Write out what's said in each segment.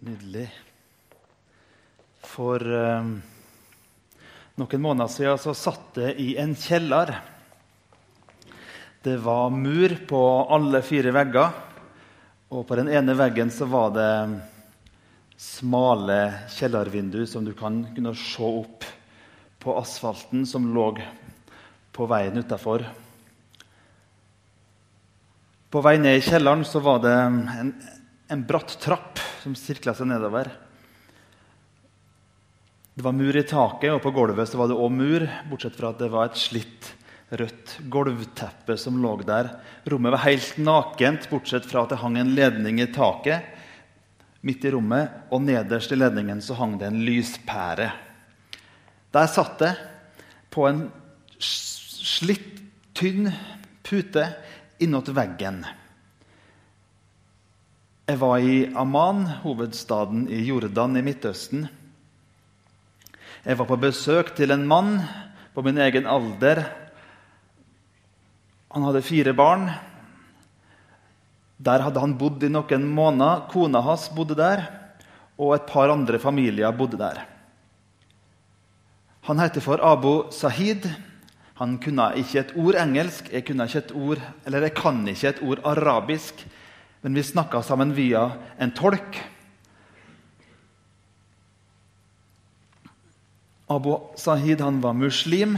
Nydelig. For eh, noen måneder siden så satt jeg i en kjeller. Det var mur på alle fire vegger, og på den ene veggen så var det smale kjellervinduer som du kan kunne se opp på asfalten som lå på veien utafor. På vei ned i kjelleren så var det en, en bratt trapp som sirkla seg nedover. Det var mur i taket, og på gulvet var det òg mur, bortsett fra at det var et slitt rødt gulvteppe som lå der. Rommet var helt nakent, bortsett fra at det hang en ledning i taket midt i rommet, og nederst i ledningen så hang det en lyspære. Der satt det på en slitt, tynn pute innåt veggen. Jeg var i Amman, hovedstaden i Jordan i Midtøsten. Jeg var på besøk til en mann på min egen alder. Han hadde fire barn. Der hadde han bodd i noen måneder. Kona hans bodde der, og et par andre familier bodde der. Han heter for Abu Sahid. Han kunne ikke et ord engelsk, jeg, kunne ikke et ord, eller jeg kan ikke et ord arabisk. Men vi snakka sammen via en tolk. Abu Sahid han var muslim.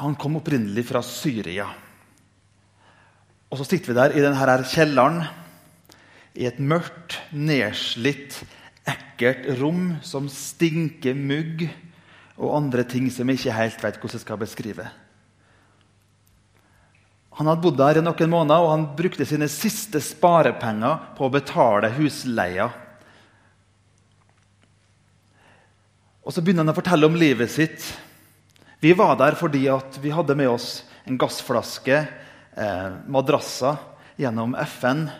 Han kom opprinnelig fra Syria. Og Så sitter vi der i denne kjelleren i et mørkt, nedslitt, ekkelt rom som stinker mugg og andre ting som jeg ikke helt vet hvordan jeg skal beskrive. Han hadde bodd der i noen måneder, og han brukte sine siste sparepenger på å betale husleia. Og Så begynner han å fortelle om livet sitt. Vi var der fordi vi hadde med oss en gassflaske, eh, madrasser, gjennom FN,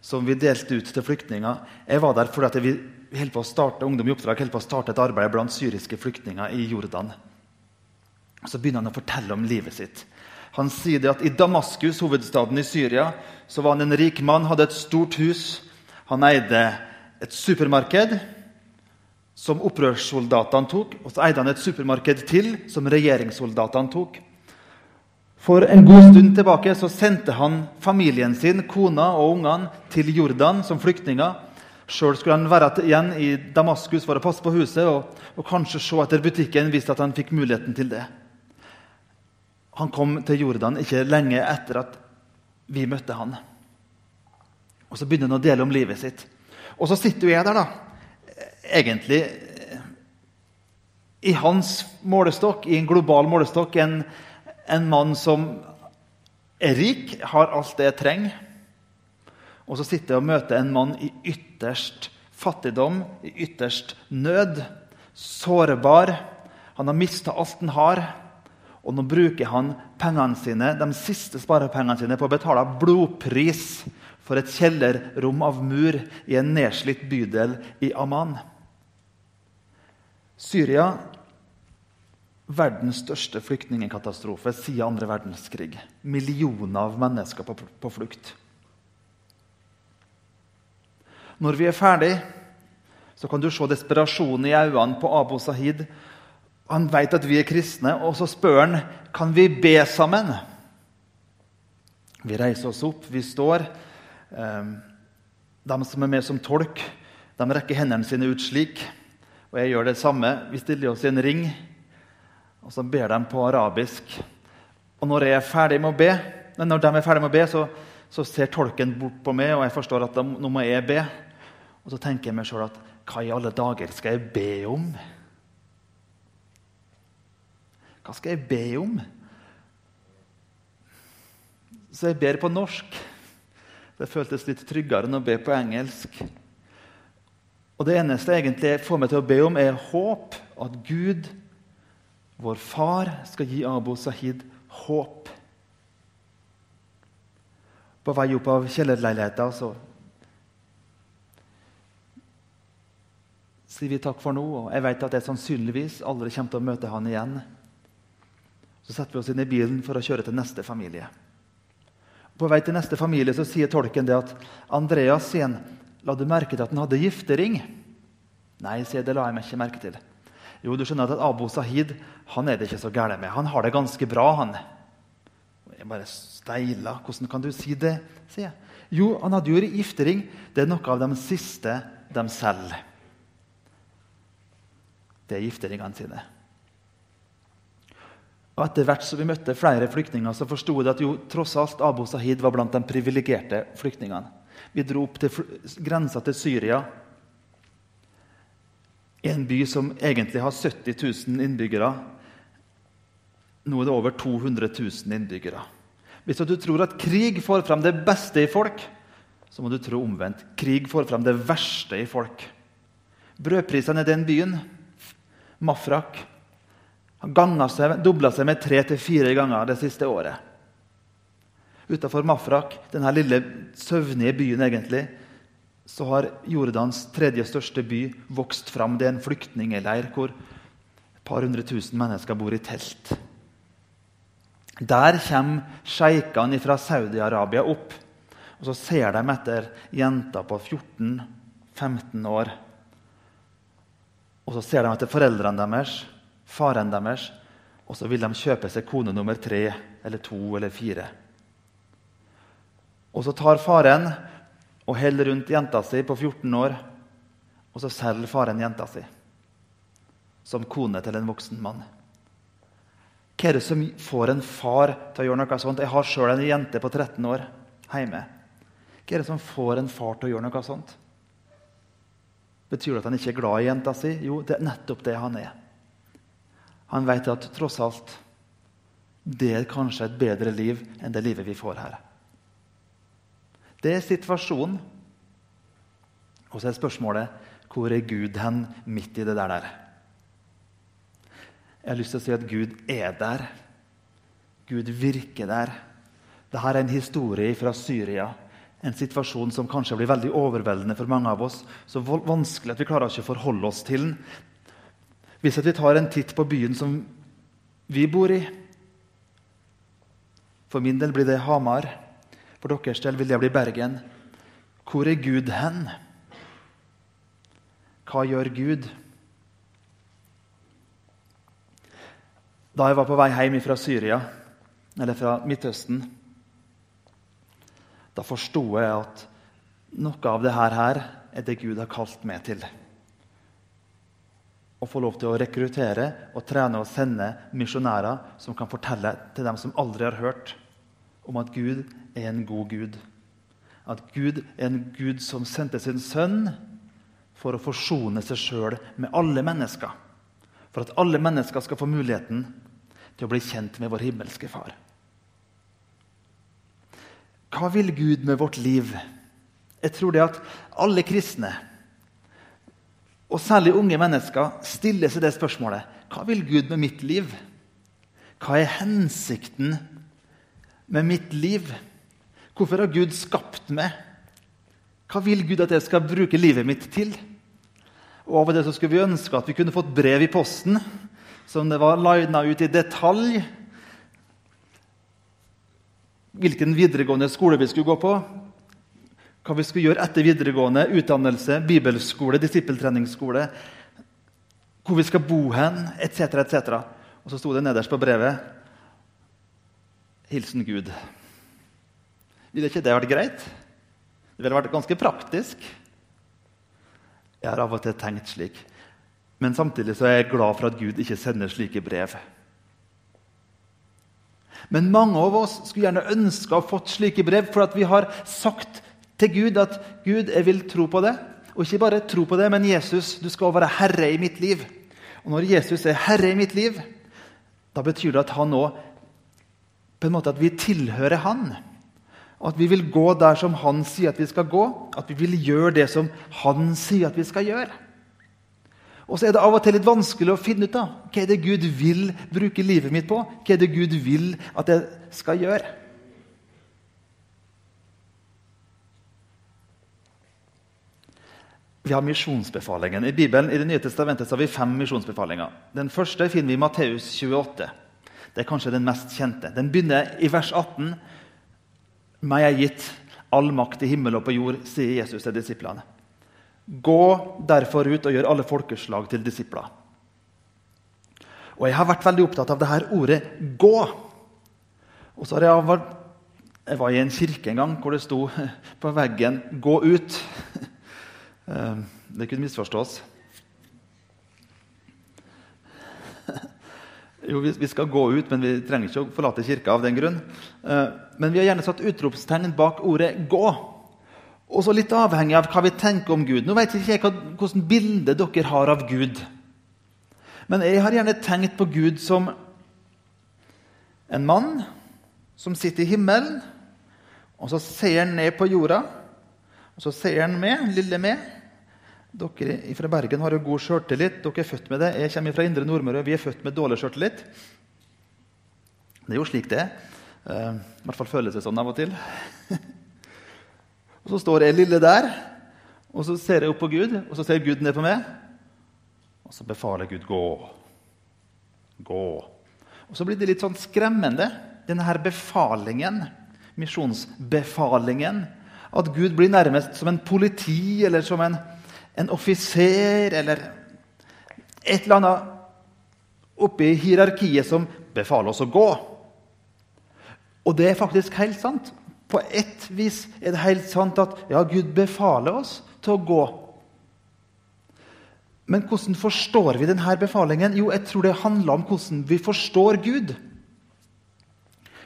som vi delte ut til flyktninger. Jeg var der fordi vi holdt på å starte Ungdom i oppdrag på å starte et arbeid blant syriske flyktninger i Jordan. Og Så begynner han å fortelle om livet sitt. Han sier det at I Damaskus, hovedstaden i Syria, så var han en rik mann, hadde et stort hus. Han eide et supermarked som opprørssoldatene tok. Og så eide han et supermarked til som regjeringssoldatene tok. For en god stund tilbake så sendte han familien sin, kona og ungene til Jordan som flyktninger. Sjøl skulle han være igjen i Damaskus for å passe på huset og, og kanskje se etter butikken hvis han fikk muligheten til det. Han kom til Jordan ikke lenge etter at vi møtte han. Og Så begynner han å dele om livet sitt. Og så sitter jeg der, da. Egentlig i hans målestokk, i en global målestokk, en, en mann som er rik, har alt det jeg trenger. Og så sitter jeg og møter en mann i ytterst fattigdom, i ytterst nød. Sårbar. Han har mista alt han har. Og nå bruker han pengene sine, de siste sparepengene sine på å betale blodpris for et kjellerrom av mur i en nedslitt bydel i Amman. Syria verdens største flyktningkatastrofe siden andre verdenskrig. Millioner av mennesker på, på flukt. Når vi er ferdig, så kan du se desperasjonen i øynene på Abu Sahid han vet at vi er kristne, og så spør han kan vi be sammen. Vi reiser oss opp, vi står. Ehm, de som er med som tolk, de rekker hendene sine ut slik. Og jeg gjør det samme. Vi stiller oss i en ring, og så ber de på arabisk. Og når, jeg er ferdig med å be, når de er ferdig med å be, så, så ser tolken bort på meg, og jeg forstår at de, nå må jeg be. Og så tenker jeg meg sjøl at hva i alle dager skal jeg be om? Hva skal jeg be om? Så jeg ber på norsk. Det føltes litt tryggere enn å be på engelsk. Og Det eneste jeg egentlig får meg til å be om, er håp. At Gud, vår far, skal gi Abu Sahid håp. På vei opp av kjellerleiligheta så sier vi takk for nå. Og jeg vet at jeg sannsynligvis aldri kommer til å møte han igjen. Så setter vi oss inn i bilen for å kjøre til neste familie. På vei til neste familie så sier tolken det at Andreas sier han, La du merke til at han hadde giftering? Nei, sier det la jeg meg ikke merke til. Jo, du skjønner at Abu Sahid han er det ikke så gæren med. Han har det ganske bra, han. Jeg bare steila. Hvordan kan du si det? sier jeg. Jo, han hadde jo giftering. Det er noe av de siste de selger. Det er gifteringene sine. Og Etter hvert som vi møtte flere flyktninger, så forsto jeg at jo, tross alt Abu Sahid var blant de privilegerte flyktningene. Vi dro opp til grensa til Syria, i en by som egentlig har 70 000 innbyggere. Nå er det over 200 000 innbyggere. Hvis du tror at krig får frem det beste i folk, så må du tro omvendt. Krig får frem det verste i folk. Brødprisene i den byen, Mafrak, har seg, dobla seg med tre til fire ganger det siste året. Utafor Mafrak, denne lille søvnige byen, egentlig, så har Jordans tredje største by vokst fram. Det er en flyktningleir hvor et par hundre tusen mennesker bor i telt. Der kommer sjeikene fra Saudi-Arabia opp. Og Så ser de etter jenter på 14-15 år. Og så ser de etter foreldrene deres, faren deres, og så vil de kjøpe seg kone nummer tre eller to eller fire. Og så tar faren og holder rundt jenta si på 14 år, og så selger faren jenta si som kone til en voksen mann. Hva er det som får en far til å gjøre noe sånt? Jeg har sjøl en jente på 13 år hjemme. Hva er det som får en far til å gjøre noe sånt? Betyr det at han ikke er glad i jenta si? Jo, det er nettopp det han er. Han vet at tross alt det er kanskje et bedre liv enn det livet vi får her. Det er situasjonen. Og så er spørsmålet hvor er Gud hen midt i det der? Jeg har lyst til å si at Gud er der. Gud virker der. Dette er en historie fra Syria. En situasjon som kanskje blir veldig overveldende for mange av oss. Så vanskelig at vi klarer ikke å forholde oss til den. Hvis vi tar en titt på byen som vi bor i For min del blir det Hamar. For deres del vil det bli Bergen. Hvor er Gud hen? Hva gjør Gud? Da jeg var på vei hjem fra Syria, eller fra Midtøsten, da forsto jeg at noe av det her er det Gud har kalt meg til. Å få lov til å rekruttere og trene og sende misjonærer som kan fortelle til dem som aldri har hørt, om at Gud er en god Gud. At Gud er en Gud som sendte sin sønn for å forsone seg sjøl med alle mennesker. For at alle mennesker skal få muligheten til å bli kjent med vår himmelske Far. Hva vil Gud med vårt liv? Jeg tror det at alle kristne, og særlig unge mennesker, stiller seg det spørsmålet. Hva vil Gud med mitt liv? Hva er hensikten med mitt liv? Hvorfor har Gud skapt meg? Hva vil Gud at jeg skal bruke livet mitt til? Og Av og til så skulle vi ønske at vi kunne fått brev i posten som det var lina ut i detalj hvilken videregående skole vi skulle gå på, hva vi skulle gjøre etter videregående, utdannelse, bibelskole, disippeltreningsskole, hvor vi skal bo hen, etc., etc. Og så sto det nederst på brevet Hilsen Gud. Ville ikke det vært greit? Det ville vært ganske praktisk. Jeg har av og til tenkt slik. Men samtidig så er jeg glad for at Gud ikke sender slike brev. Men mange av oss skulle gjerne ønske å fått slike brev, for at vi har sagt til Gud at Gud, jeg vil tro på det. Og ikke bare tro på det, men Jesus, du skal være herre i mitt liv. Og når Jesus er herre i mitt liv, da betyr det at han òg på en måte at vi tilhører han. Og At vi vil gå der som han sier at vi skal gå. At vi vil gjøre det som han sier at vi skal gjøre. Og så er det av og til litt vanskelig å finne ut da. hva er det Gud vil bruke livet mitt på. Hva er det Gud vil at jeg skal gjøre? Vi har misjonsbefalingen. I Bibelen i det nye testamentet har vi fem misjonsbefalinger. Den første finner vi i Matteus 28. Det er kanskje den mest kjente. Den begynner i vers 18. Meg er gitt all makt i himmel og på jord, sier Jesus til disiplene. Gå derfor ut og gjør alle folkeslag til disipler. Og Jeg har vært veldig opptatt av det her ordet 'gå'. Og så har Jeg vært, jeg var i en kirke en gang hvor det sto på veggen 'gå ut'. Eh, det kunne misforstås. Jo, vi skal gå ut, men vi trenger ikke å forlate kirka av den grunn. Eh, men vi har gjerne satt utropstegn bak ordet 'gå'. Og så litt avhengig av hva vi tenker om Gud. Nå vet ikke jeg hvilket bilde dere har av Gud. Men jeg har gjerne tenkt på Gud som en mann som sitter i himmelen. Og så ser han ned på jorda, og så ser han med, lille med. Dere fra Bergen har jo god sjøltillit. Dere er født med det. Jeg kommer fra Indre Nordmøre. Vi er født med dårlig sjøltillit. Det er jo slik det er. Uh, I hvert fall føles det sånn av og til. og Så står jeg lille der, og så ser jeg opp på Gud, og så ser Gud ned på meg. Og så befaler Gud 'gå'. Gå. Og Så blir det litt sånn skremmende, denne her befalingen, misjonsbefalingen. At Gud blir nærmest som en politi eller som en en offiser eller et eller annet oppe i hierarkiet som befaler oss å gå. Og det er faktisk helt sant. På ett vis er det helt sant at ja, Gud befaler oss til å gå. Men hvordan forstår vi denne befalingen? Jo, jeg tror det handler om hvordan vi forstår Gud.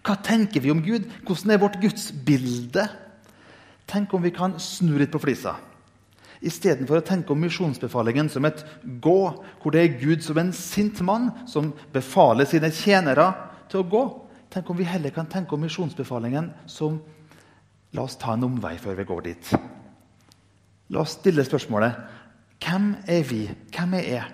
Hva tenker vi om Gud? Hvordan er vårt gudsbilde? Tenk om vi kan snu litt på flisa istedenfor å tenke om misjonsbefalingen som et gå, hvor det er Gud som en sint mann som befaler sine tjenere til å gå. Tenk om vi heller kan tenke om misjonsbefalingen som La oss ta en omvei før vi går dit. La oss stille spørsmålet hvem er vi? Hvem er jeg?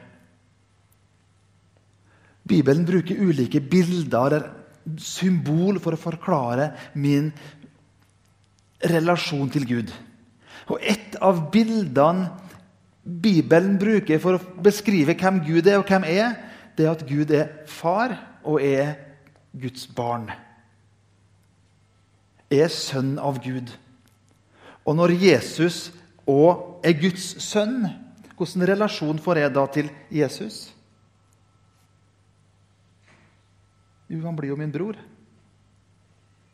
Bibelen bruker ulike bilder eller symbol for å forklare min relasjon til Gud. Og et av bildene Bibelen bruker for å beskrive hvem Gud er, og hvem er, det er at Gud er far og er Guds barn. Er sønn av Gud. Og når Jesus òg er Guds sønn, hvilken relasjon får jeg da til Jesus? Jo, han blir jo min bror.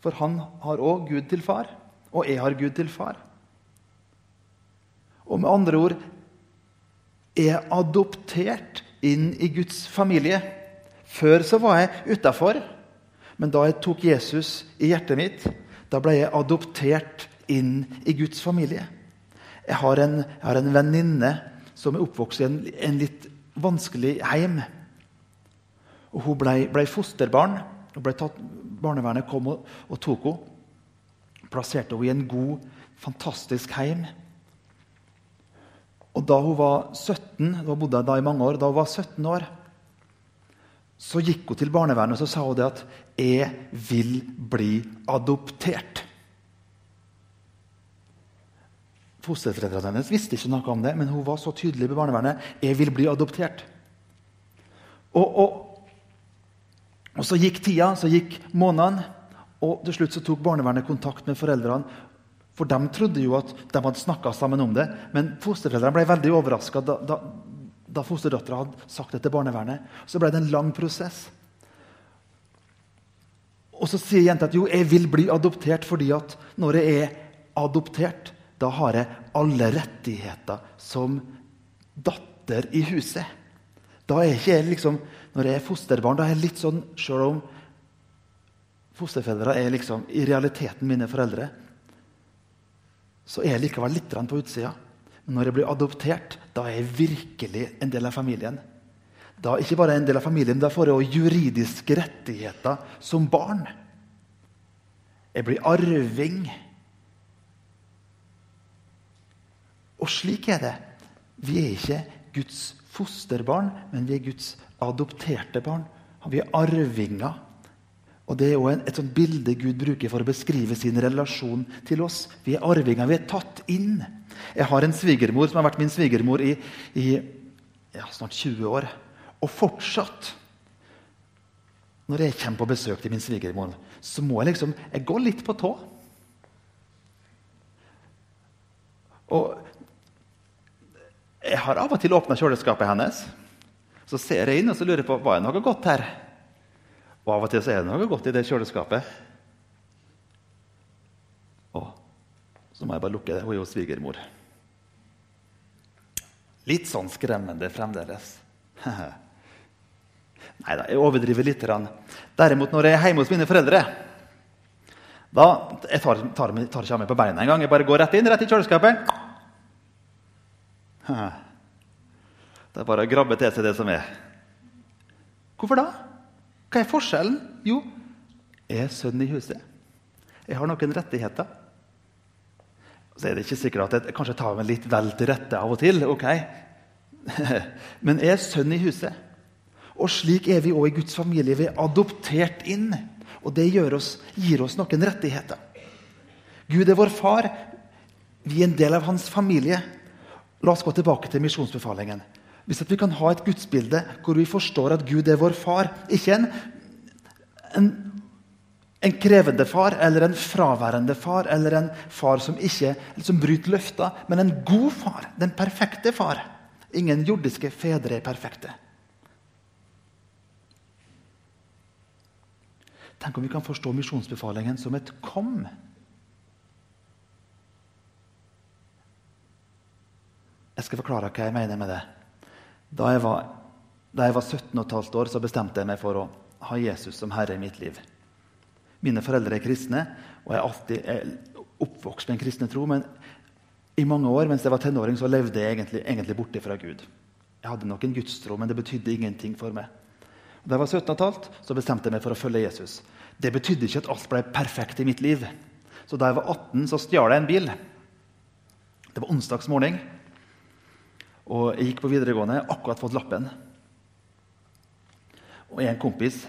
For han har òg Gud til far, og jeg har Gud til far. Og med andre ord er adoptert inn i Guds familie. Før så var jeg utafor, men da jeg tok Jesus i hjertet mitt, da ble jeg adoptert inn i Guds familie. Jeg har en, en venninne som er oppvokst i en, en, litt vanskelig heim. Og hun ble, ble fosterbarn. ble tatt, barnevernet kom og, og tok henne. Plasserte henne i en god, fantastisk heim. Og da hun var 17, da bodde da i mange år, da hun var 17 år, så gikk hun til barnevernet og så sa hun det at 'jeg vil bli adoptert'. Fosterforeldrene hennes visste ikke noe om det, men hun var så tydelig på barnevernet. 'Jeg vil bli adoptert'. Og, og, og så gikk tida, så gikk månedene, og til slutt så tok barnevernet kontakt med foreldrene for de trodde jo at de hadde snakka sammen om det. Men fosterforeldrene ble veldig overraska da, da, da fosterdattera hadde sagt det til barnevernet. Så ble det en lang prosess. Og så sier jenta at jo, jeg vil bli adoptert fordi at når jeg er adoptert, da har jeg alle rettigheter som datter i huset. Da er ikke jeg liksom, Når jeg er fosterbarn, da er jeg litt sånn Selv om fosterforeldre er liksom i realiteten mine foreldre, så er jeg likevel litt på utsida. Men når jeg blir adoptert, da er jeg virkelig en del av familien. Da Ikke bare en del av familien, da får jeg også juridiske rettigheter som barn. Jeg blir arving. Og slik er det. Vi er ikke Guds fosterbarn, men vi er Guds adopterte barn. Vi er arvinger og Det er jo et sånt bilde Gud bruker for å beskrive sin relasjon til oss. Vi er arvinger. Vi er tatt inn. Jeg har en svigermor som har vært min svigermor i, i ja, snart 20 år. Og fortsatt, når jeg kommer på besøk til min svigermor, så må jeg liksom Jeg går litt på tå. Og jeg har av og til åpna kjøleskapet hennes. Så ser jeg inn og så lurer jeg på var det noe godt her. Og av og til så er det noe godt i det kjøleskapet. Å, så må jeg bare lukke det. Hun er jo svigermor. Litt sånn skremmende fremdeles. Nei da, jeg overdriver litt. Derimot, når jeg er hjemme hos mine foreldre da, Jeg tar, tar, tar ikke av meg på beina engang. Jeg bare går rett inn, rett i kjøleskapet. Det er bare å grabbe til seg det som er. Hvorfor da? Hva er forskjellen? Jo, jeg er sønn i huset. Jeg har noen rettigheter. Så er det ikke sikkert at jeg kanskje tar meg litt vel til rette av og til. ok? Men jeg er sønn i huset. Og slik er vi òg i Guds familie. Vi er adoptert inn. Og det oss, gir oss noen rettigheter. Gud er vår far. Vi er en del av hans familie. La oss gå tilbake til misjonsbefalingen. Hvis vi kan ha et gudsbilde hvor vi forstår at Gud er vår far, ikke en, en, en krevende far eller en fraværende far eller en far som ikke som bryter løfter, men en god far, den perfekte far. Ingen jordiske fedre er perfekte. Tenk om vi kan forstå misjonsbefalingen som et 'kom'. Jeg skal forklare hva jeg mener med det. Da jeg var, da jeg var 17 15 år, så bestemte jeg meg for å ha Jesus som herre i mitt liv. Mine foreldre er kristne, og jeg er alltid oppvokst med en kristen tro. Men i mange år mens jeg var tenåring, så levde jeg egentlig, egentlig borte fra Gud. Jeg hadde nok en gudstro, men det betydde ingenting for meg. Da jeg var 17 15, så bestemte jeg meg for å følge Jesus. Det betydde ikke at alt ble perfekt i mitt liv. Så da jeg var 18, så stjal jeg en bil. Det var onsdagsmorgen. Og jeg gikk på videregående, akkurat fått lappen. Og en kompis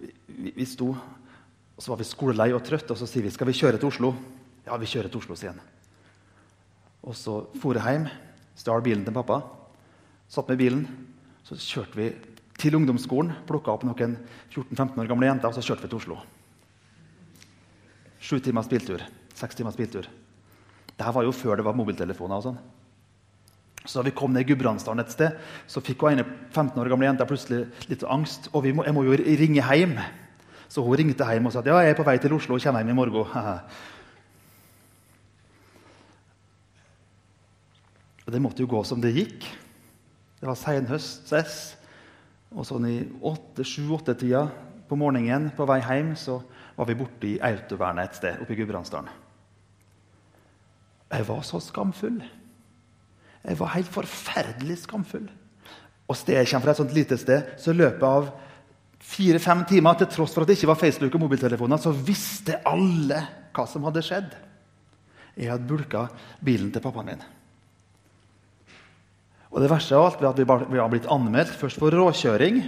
vi, vi sto, og Så var vi skolelei og trøtte, og så sier vi skal vi kjøre til Oslo. Ja, vi kjører til Oslo, sier han. Og så for jeg hjem, stjal bilen til pappa, satt med bilen. Så kjørte vi til ungdomsskolen, plukka opp noen 14-15 år gamle jenter, og så kjørte vi til Oslo. Sju timers biltur. Seks timers biltur. Dette var jo før det var mobiltelefoner. og sånn. Så da vi kom ned i Gudbrandsdalen et sted, så fikk hun ene 15 år gamle jenta plutselig litt angst. Og må, jeg må jo ringe hjem. Så hun ringte hjem og sa at ja, jeg er på vei til Oslo og kommer hjem i morgen. Og det måtte jo gå som det gikk. Det var senhøstes. Og sånn i sju-åtte-tida på morgenen på vei hjem så var vi borte i autovernet et sted oppe i Gudbrandsdalen. Jeg var så skamfull. Jeg var helt forferdelig skamfull. Og stedet jeg kommer fra, et sånt lite sted, så i løpet av fire-fem timer, til tross for at det ikke var Facebook og mobiltelefoner, så visste alle hva som hadde skjedd. Jeg hadde bulka bilen til pappaen min. Og det verste av alt er at vi har blitt anmeldt først for råkjøring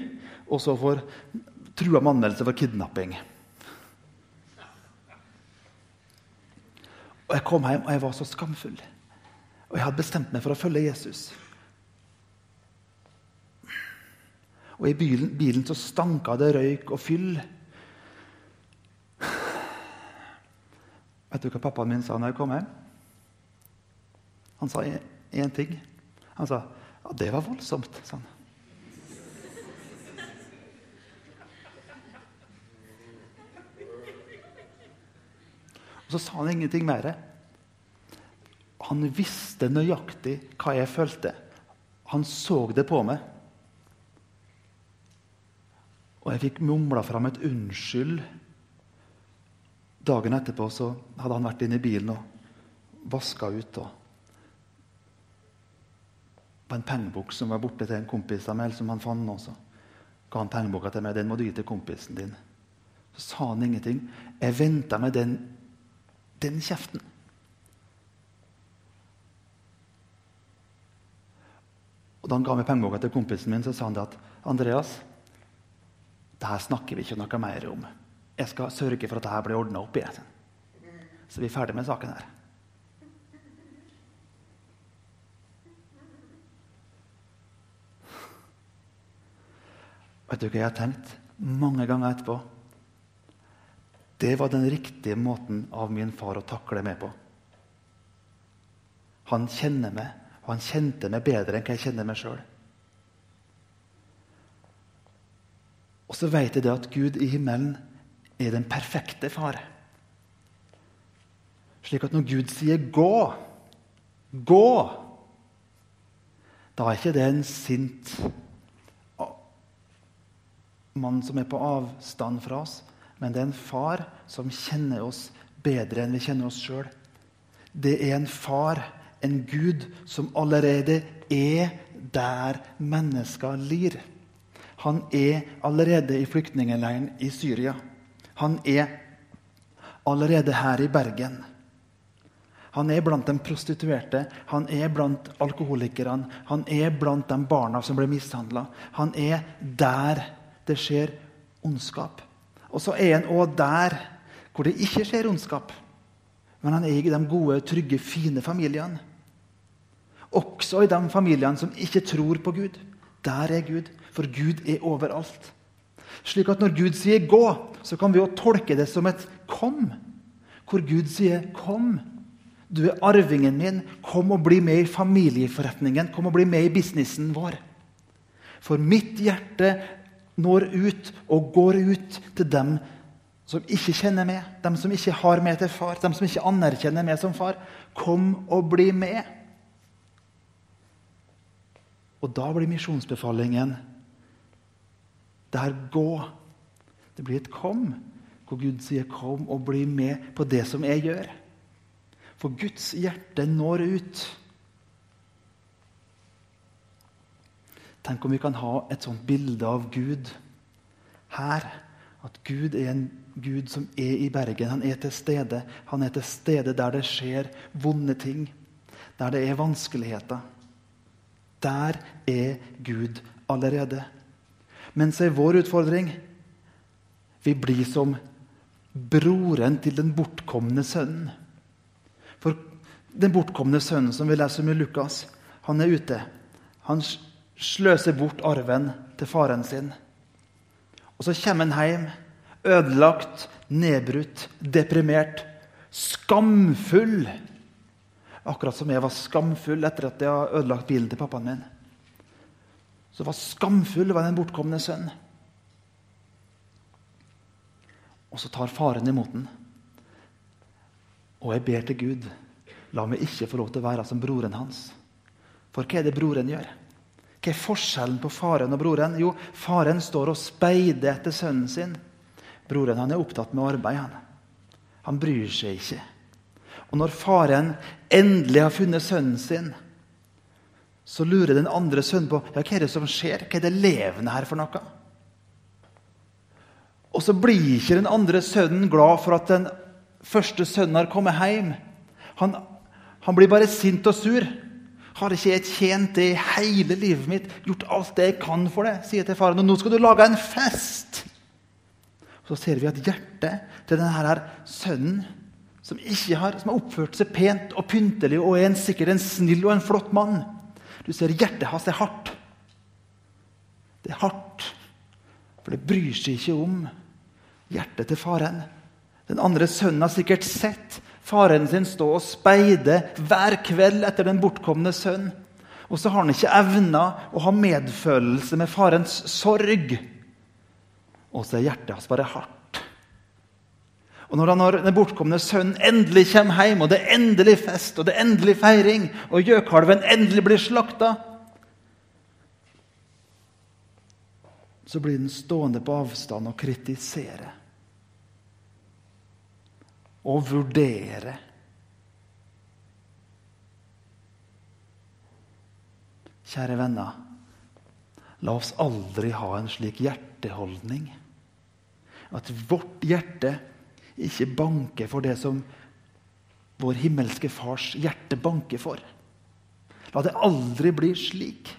og så for trua med anmeldelse for kidnapping. Og Jeg kom hjem og jeg var så skamfull. Og jeg hadde bestemt meg for å følge Jesus. Og i bilen, bilen så stanka det røyk og fyll. Vet du hva pappaen min sa når jeg kom hjem? Han sa én ting. Han sa ja, det var voldsomt. sa han. Og så sa han ingenting mer. Han visste nøyaktig hva jeg følte. Han så det på meg. Og jeg fikk mumla fram et unnskyld. Dagen etterpå så hadde han vært inne i bilen og vaska ut. og på en pengebok som var borte til en kompis av meg. som han fant også. Ga han pengeboka til meg. Den må du gi til kompisen din. Så sa han ingenting. Jeg venta med den, den kjeften. Da han ga meg pengeboka til kompisen min, så sa han det at Andreas, det her snakker vi ikke noe mer om. Jeg skal sørge for at det her blir ordna opp i. Så vi er ferdig med saken her. Vet du hva jeg har tenkt mange ganger etterpå? Det var den riktige måten av min far å takle meg på. Han kjenner meg, og han kjente meg bedre enn hva jeg kjenner meg sjøl. Og så vet jeg det at Gud i himmelen er den perfekte far. Slik at når Gud sier 'gå', 'gå', da er ikke det en sint mann som er på avstand fra oss, men det er en far som kjenner oss bedre enn vi kjenner oss sjøl. Det er en far, en Gud, som allerede er der mennesker lir. Han er allerede i flyktningleiren i Syria. Han er allerede her i Bergen. Han er blant de prostituerte, han er blant alkoholikerne, han er blant de barna som ble mishandla. Han er der det skjer ondskap. Og så er han òg der hvor det ikke skjer ondskap. Men han er i de gode, trygge, fine familiene. Også i de familiene som ikke tror på Gud. Der er Gud, for Gud er overalt. Slik at når Gud sier 'gå', så kan vi jo tolke det som et 'kom'. Hvor Gud sier 'kom'. Du er arvingen min. Kom og bli med i familieforretningen. Kom og bli med i businessen vår. For mitt hjerte når ut og går ut til dem som ikke kjenner meg, dem som ikke har meg til far, dem som ikke anerkjenner meg som far. Kom og bli med. Og da blir misjonsbefalingen der gå. Det blir et kom, hvor Gud sier 'kom og bli med på det som jeg gjør'. For Guds hjerte når ut. Tenk om vi kan ha et sånt bilde av Gud her. At Gud er en Gud som er i Bergen. Han er til stede. Han er til stede der det skjer vonde ting. Der det er vanskeligheter. Der er Gud allerede. Men så er vår utfordring vi blir som broren til den bortkomne sønnen. For den bortkomne sønnen som vi leser om i Lukas, han er ute. Han sløser bort arven til faren sin. Og så kommer han hjem ødelagt, nedbrutt, deprimert, skamfull. Akkurat som jeg var skamfull etter at jeg har ødelagt bilen til pappaen min Så var skamfull var den bortkomne sønn. Og så tar faren imot den. Og jeg ber til Gud, la meg ikke få lov til å være som broren hans. For hva er det broren gjør? Hva er forskjellen på faren og broren? Jo, faren står og speider etter sønnen sin. Broren han er opptatt med arbeid. Han, han bryr seg ikke. Og når faren endelig har funnet sønnen sin, så lurer den andre sønnen på ja, hva er det som skjer. Hva er det levende her for noe? Og så blir ikke den andre sønnen glad for at den første sønnen har kommet hjem. Han, han blir bare sint og sur. Har ikke jeg tjent det i hele livet mitt? Gjort alt det jeg kan for det? sier til faren. Og nå skal du lage en fest! Så ser vi at hjertet til denne sønnen, som har, som har oppført seg pent og pyntelig og er en, sikkert en snill og en flott mann du ser hjertet hans er hardt. Det er hardt, for det bryr seg ikke om hjertet til faren. Den andre sønnen har sikkert sett faren sin stå og speide hver kveld etter den bortkomne sønn. Og så har han ikke evna å ha medfølelse med farens sorg. Og så er hjertet hans bare hardt. Og når den bortkomne sønnen endelig kommer hjem, og det er endelig fest og det er endelig feiring, og gjøkalven endelig blir slakta Så blir den stående på avstand og kritisere. Og vurdere. Kjære venner, la oss aldri ha en slik hjerteholdning. At vårt hjerte ikke banke for det som vår himmelske fars hjerte banker for. La det aldri bli slik.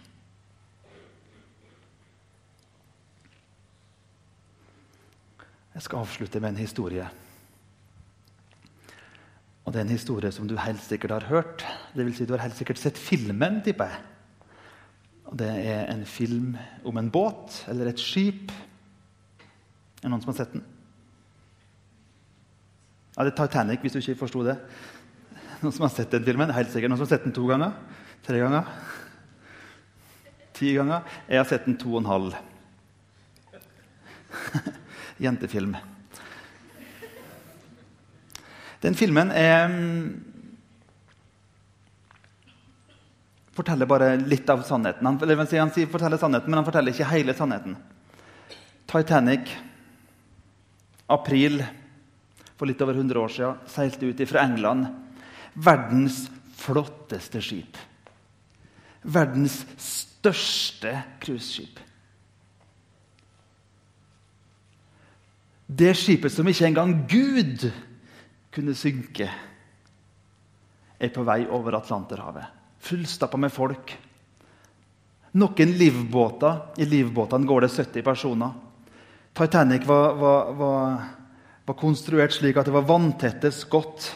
Jeg skal avslutte med en historie. Og Det er en historie som du helt sikkert har hørt. Det vil si Du har helt sikkert sett filmen, tipper jeg. Og Det er en film om en båt eller et skip. Er det noen som har sett den? Ja, det er Titanic, hvis du ikke forsto det. Noen som har sett den filmen? Helt sikkert. Noen som har sett den to ganger? Tre ganger? Ti ganger? Jeg har sett den to og en halv. Jentefilm. Den filmen er forteller bare litt av sannheten. Han, han, forteller sannheten, men han forteller ikke hele sannheten. Titanic, april for litt over 100 år siden, seilte ut fra England. Verdens flotteste skip. Verdens største cruiseskip. Det skipet som ikke engang Gud kunne synke, er på vei over Atlanterhavet. Fullstappa med folk. Noen livbåter. I livbåtene går det 70 personer. Titanic var, var, var, var konstruert slik at det var vanntette skott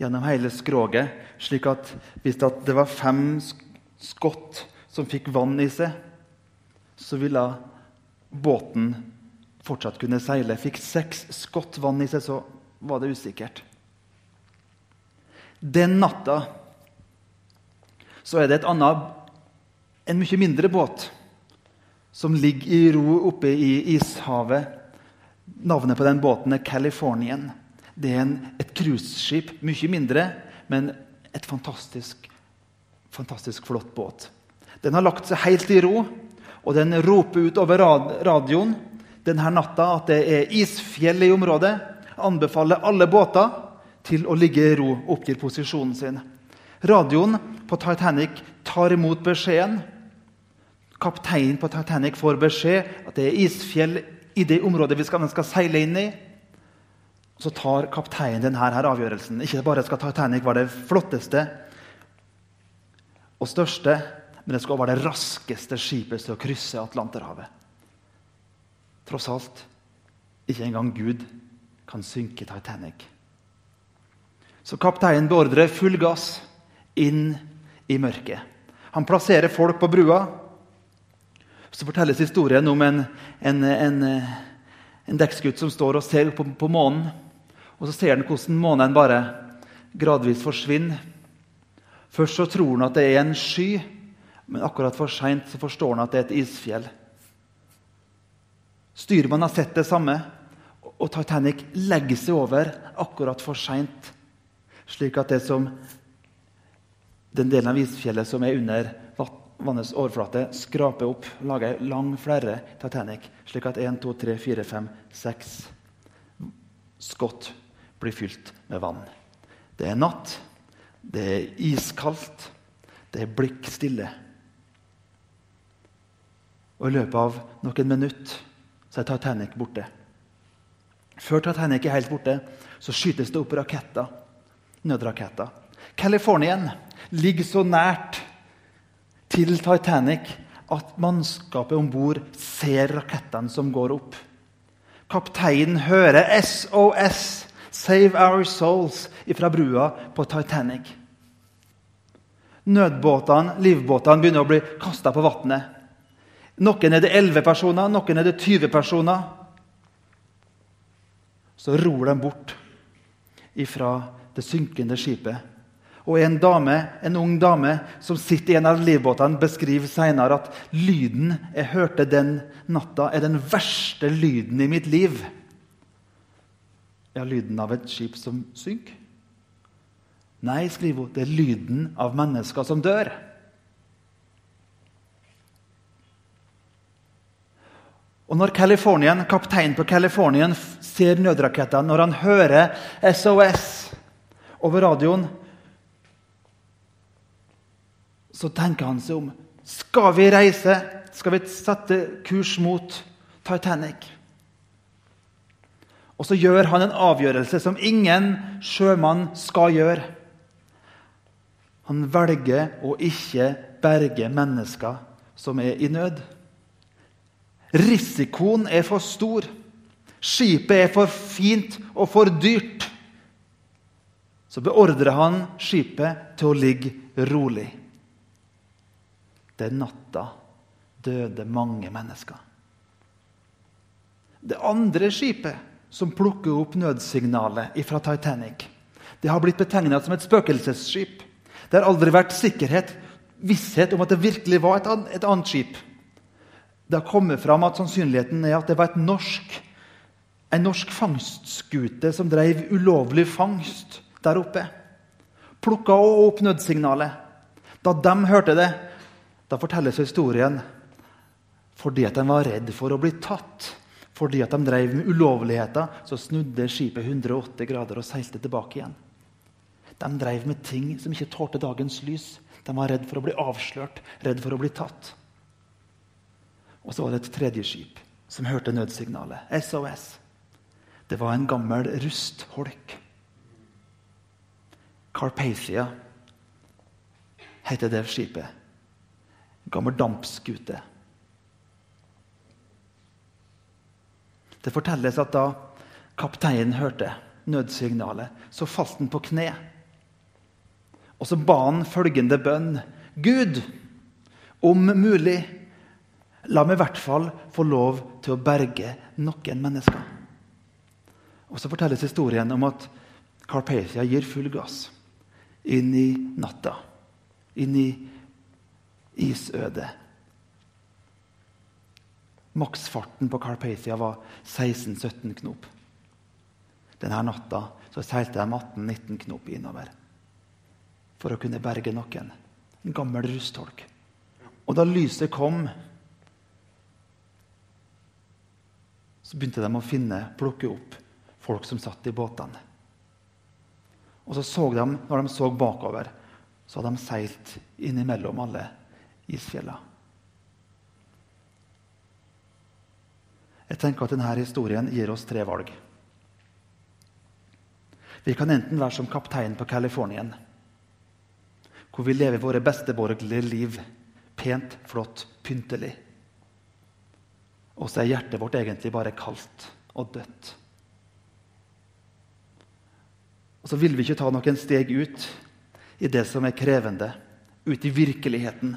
gjennom hele skroget. Slik at hvis det var fem skott som fikk vann i seg, så ville båten fortsatt kunne seile. Fikk seks skott vann i seg, så var det usikkert. Den natta så er det et annet, en mye mindre båt som ligger i ro oppe i ishavet. Navnet på den båten er Californian. Det er en, et cruiseskip, mye mindre, men et fantastisk, fantastisk flott båt. Den har lagt seg helt i ro, og den roper ut over radioen denne natta at det er isfjell i området. Anbefaler alle båter til å ligge i ro, oppgir posisjonen sin. Radioen på Titanic tar imot beskjeden. Kapteinen på Titanic får beskjed at det er isfjell i det området vi skal, skal seile inn i. Så tar kapteinen denne her avgjørelsen. Ikke bare skal Titanic være det flotteste og største, men det skal være det raskeste skipet til å krysse Atlanterhavet. Tross alt ikke engang Gud kan synke Titanic. Så kapteinen beordrer full gass inn i mørket. Han plasserer folk på brua. Så fortelles historien om en, en, en, en dekksgutt som står og ser på, på månen. Og så ser han hvordan månen bare gradvis forsvinner. Først så tror han at det er en sky, men akkurat for seint forstår han at det er et isfjell. Styrmannen har sett det samme, og Titanic legger seg over akkurat for seint. Slik at det som den delen av isfjellet som er under vannets overflate, skraper opp lager ei lang flerre Titanic, slik at 1, 2, 3, 4, 5, 6 skott blir fylt med vann. Det er natt, det er iskaldt, det er blikk stille. Og I løpet av noen minutter så er Titanic borte. Før Titanic er helt borte, så skytes det opp raketter. Nødraketter. Californien ligger så nært til Titanic at mannskapet om bord ser rakettene som går opp. Kapteinen hører SOS, 'Save Our Souls', fra brua på Titanic. Nødbåtene, livbåtene, begynner å bli kasta på vannet. Noen er det 11 personer, noen er det 20 personer. Så ror de bort ifra det synkende skipet og en dame, en ung dame som sitter i en av livbåtene, beskriver senere at lyden jeg hørte den natta, er den verste lyden i mitt liv. Ja, lyden av et skip som synker? Nei, skriver hun, det er lyden av mennesker som dør. Og Når kapteinen på Californien ser nødrakettene, når han hører SOS over radioen, så tenker han seg om. Skal vi reise? Skal vi sette kurs mot Titanic? Og så gjør han en avgjørelse som ingen sjømann skal gjøre. Han velger å ikke berge mennesker som er i nød. Risikoen er for stor. Skipet er for fint og for dyrt. Så beordrer han skipet til å ligge rolig. Den natta døde mange mennesker. Det andre skipet som plukker opp nødsignalet fra Titanic, Det har blitt betegnet som et spøkelsesskip. Det har aldri vært sikkerhet, visshet om at det virkelig var et, an et annet skip. Det har kommet fram at sannsynligheten er at det var et norsk, en norsk fangstskute som drev ulovlig fangst der oppe. Plukka opp nødsignalet. Da de hørte det, da fortelles historien fordi at de var redd for å bli tatt. Fordi at de drev med ulovligheter, så snudde skipet 180 grader og seilte tilbake igjen. De drev med ting som ikke tålte dagens lys. De var redd for å bli avslørt, redd for å bli tatt. Og så var det et tredje skip som hørte nødsignalet. SOS. Det var en gammel rustholk. Carpathia heter det skipet. Gammel dampskute. Det fortelles at da kapteinen hørte nødsignalet, så falt han på kne. Og så ba han følgende bønn. Gud, om mulig, la meg i hvert fall få lov til å berge noen mennesker. Og så fortelles historien om at Carpathia gir full gass inn i natta. Inn i isødet. Maksfarten på Carpathia var 16-17 knop. Denne natta så seilte de 18-19 knop innover for å kunne berge noen. En gammel rustholk. Og da lyset kom, så begynte de å finne, plukke opp folk som satt i båtene. Og så så de, når de så bakover, så hadde de seilt innimellom alle isfjella. Jeg tenker at denne historien gir oss tre valg. Vi kan enten være som kapteinen på Californien, hvor vi lever våre besteborgerlige liv pent, flott, pyntelig. Og så er hjertet vårt egentlig bare kaldt og dødt. Og så vil vi ikke ta noen steg ut i det som er krevende, ut i virkeligheten.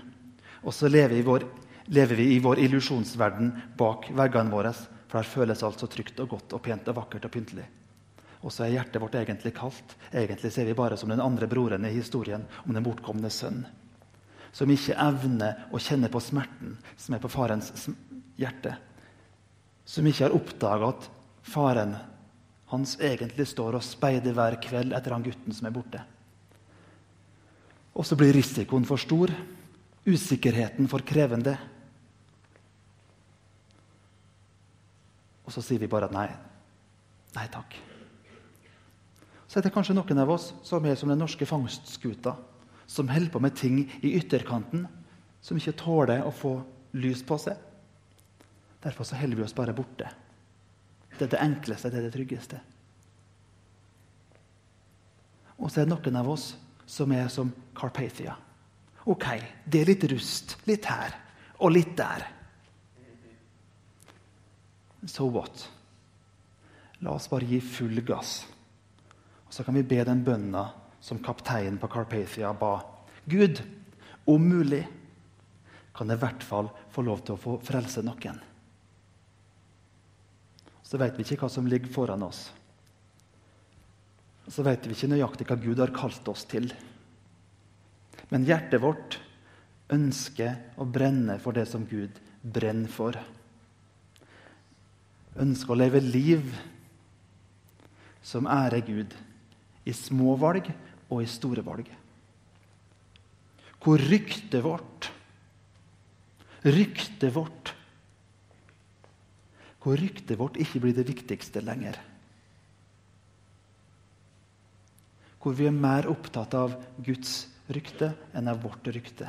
Og så lever vår lever vi i vår illusjonsverden bak veggene våre. For der føles alt så trygt og godt og pent og vakkert og pyntelig. Og så er hjertet vårt egentlig kaldt. Egentlig ser vi bare som den andre broren i historien om den bortkomne sønn. Som ikke evner å kjenne på smerten som er på farens hjerte. Som ikke har oppdaga at faren hans egentlig står og speider hver kveld etter han gutten som er borte. Og så blir risikoen for stor, usikkerheten for krevende. Og så sier vi bare at nei. Nei takk. Så er det kanskje noen av oss som er som den norske fangstskuta, som holder på med ting i ytterkanten som ikke tåler å få lys på seg. Derfor så holder vi oss bare borte. Det er det enkleste, det er det tryggeste. Og så er det noen av oss som er som Carpathia. Ok, det er litt rust. Litt her og litt der. So what? La oss bare gi full gass. Og Så kan vi be den bønna som kapteinen på Carpathia ba. Gud, om mulig kan jeg i hvert fall få lov til å få frelse noen. Så vet vi ikke hva som ligger foran oss. Så vet vi ikke nøyaktig hva Gud har kalt oss til. Men hjertet vårt ønsker å brenne for det som Gud brenner for ønsker å leve liv som ærer Gud, i små valg og i store valg. Hvor ryktet vårt Ryktet vårt Hvor ryktet vårt ikke blir det viktigste lenger. Hvor vi er mer opptatt av Guds rykte enn av vårt rykte.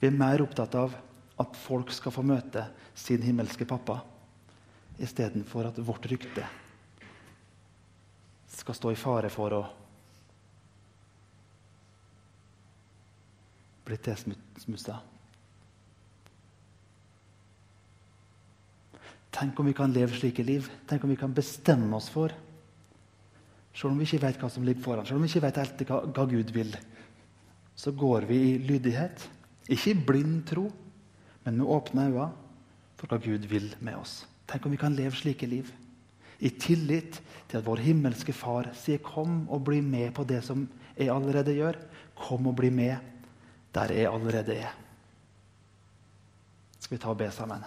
Vi er mer opptatt av at folk skal få møte sin himmelske pappa istedenfor at vårt rykte skal stå i fare for å bli tilsmussa. Tenk om vi kan leve slike liv. Tenk om vi kan bestemme oss for Selv om vi ikke vet hva som ligger foran, selv om vi ikke vet helt hva, Gud vil, så går vi i lydighet. Ikke i blind tro, men med åpne øyne for hva Gud vil med oss. Tenk om vi kan leve slike liv. I tillit til at vår himmelske Far sier 'kom og bli med på det som jeg allerede gjør'. Kom og bli med der jeg allerede er. Skal vi ta og be sammen?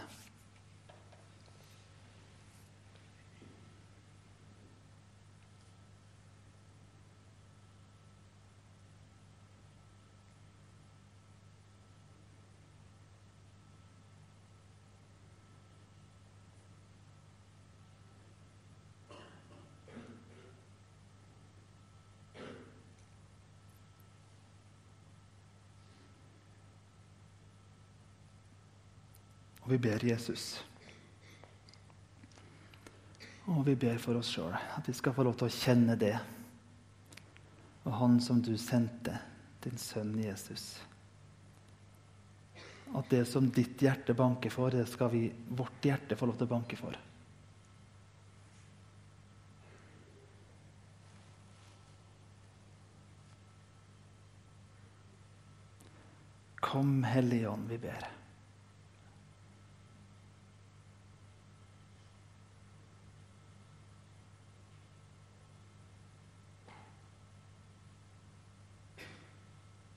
Og vi ber Jesus. Og vi ber for oss sjøl, at vi skal få lov til å kjenne det. Og Han som du sendte, din sønn Jesus. At det som ditt hjerte banker for, det skal vi, vårt hjerte få lov til å banke for. Kom, Hellige Ånd, vi ber.